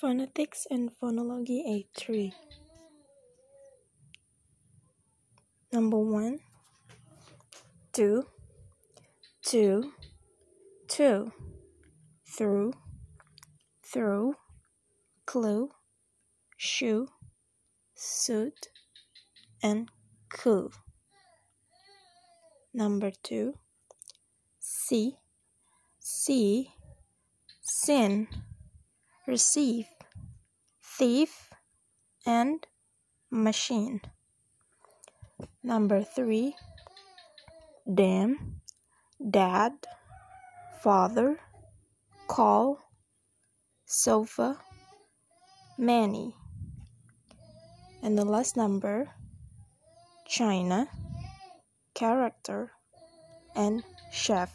Phonetics and Phonology A3 Number 1 2 2 2 through. Through. Clue. Shoe. Suit. And cool number 2 see. See. Sin receive, thief, and machine. Number three, dam, dad, father, call, sofa, many. And the last number, China, character, and chef.